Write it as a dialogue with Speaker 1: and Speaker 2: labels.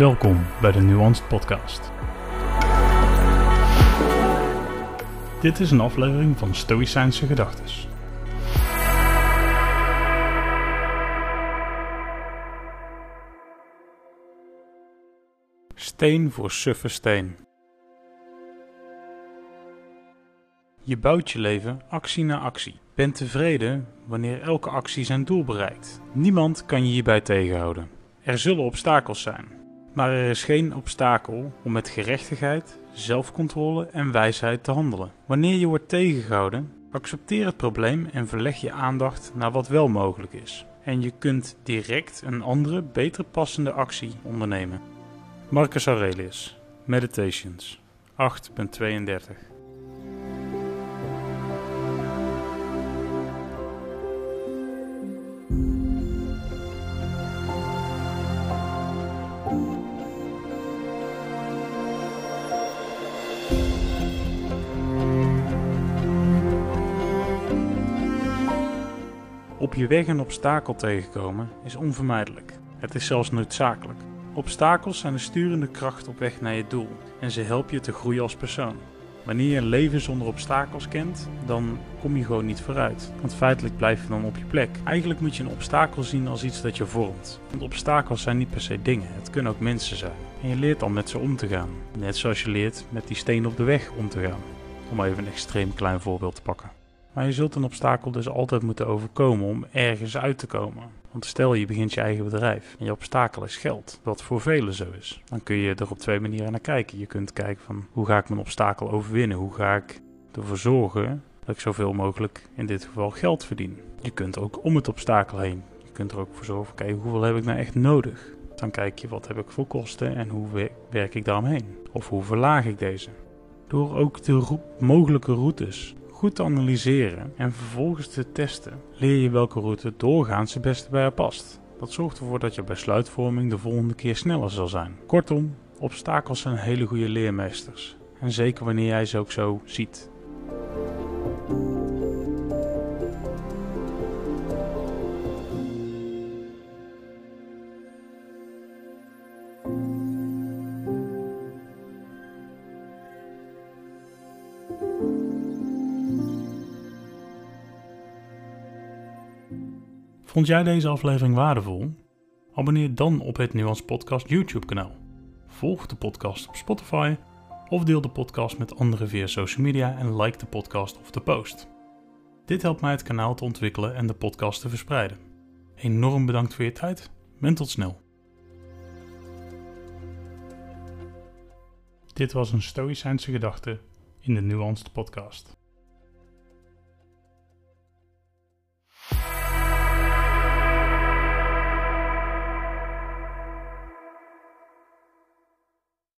Speaker 1: Welkom bij de Nuanced Podcast. Dit is een aflevering van Stoïcijnse Gedachtes. Steen voor suffe steen. Je bouwt je leven actie na actie. Ben tevreden wanneer elke actie zijn doel bereikt. Niemand kan je hierbij tegenhouden. Er zullen obstakels zijn. Maar er is geen obstakel om met gerechtigheid, zelfcontrole en wijsheid te handelen. Wanneer je wordt tegengehouden, accepteer het probleem en verleg je aandacht naar wat wel mogelijk is. En je kunt direct een andere, beter passende actie ondernemen. Marcus Aurelius, Meditations, 8.32 Op je weg een obstakel tegenkomen is onvermijdelijk. Het is zelfs noodzakelijk. Obstakels zijn de sturende kracht op weg naar je doel en ze helpen je te groeien als persoon. Wanneer je een leven zonder obstakels kent, dan kom je gewoon niet vooruit. Want feitelijk blijf je dan op je plek. Eigenlijk moet je een obstakel zien als iets dat je vormt. Want obstakels zijn niet per se dingen, het kunnen ook mensen zijn. En je leert dan met ze om te gaan. Net zoals je leert met die steen op de weg om te gaan. Om even een extreem klein voorbeeld te pakken. Maar je zult een obstakel dus altijd moeten overkomen om ergens uit te komen. Want stel je begint je eigen bedrijf en je obstakel is geld, wat voor velen zo is. Dan kun je er op twee manieren naar kijken. Je kunt kijken van hoe ga ik mijn obstakel overwinnen? Hoe ga ik ervoor zorgen dat ik zoveel mogelijk in dit geval geld verdien? Je kunt ook om het obstakel heen. Je kunt er ook voor zorgen, oké, hoeveel heb ik nou echt nodig? Dan kijk je wat heb ik voor kosten en hoe werk ik daaromheen? Of hoe verlaag ik deze? Door ook de mogelijke routes goed te analyseren en vervolgens te testen, leer je welke route doorgaans het beste bij je past. Dat zorgt ervoor dat je besluitvorming de volgende keer sneller zal zijn. Kortom, obstakels zijn hele goede leermeesters. En zeker wanneer jij ze ook zo ziet. Vond jij deze aflevering waardevol? Abonneer dan op het Nuance Podcast YouTube kanaal. Volg de podcast op Spotify of deel de podcast met anderen via social media en like de podcast of de post. Dit helpt mij het kanaal te ontwikkelen en de podcast te verspreiden. Enorm bedankt voor je tijd en tot snel. Dit was een Stoïcijnse gedachte in de Nuanced Podcast.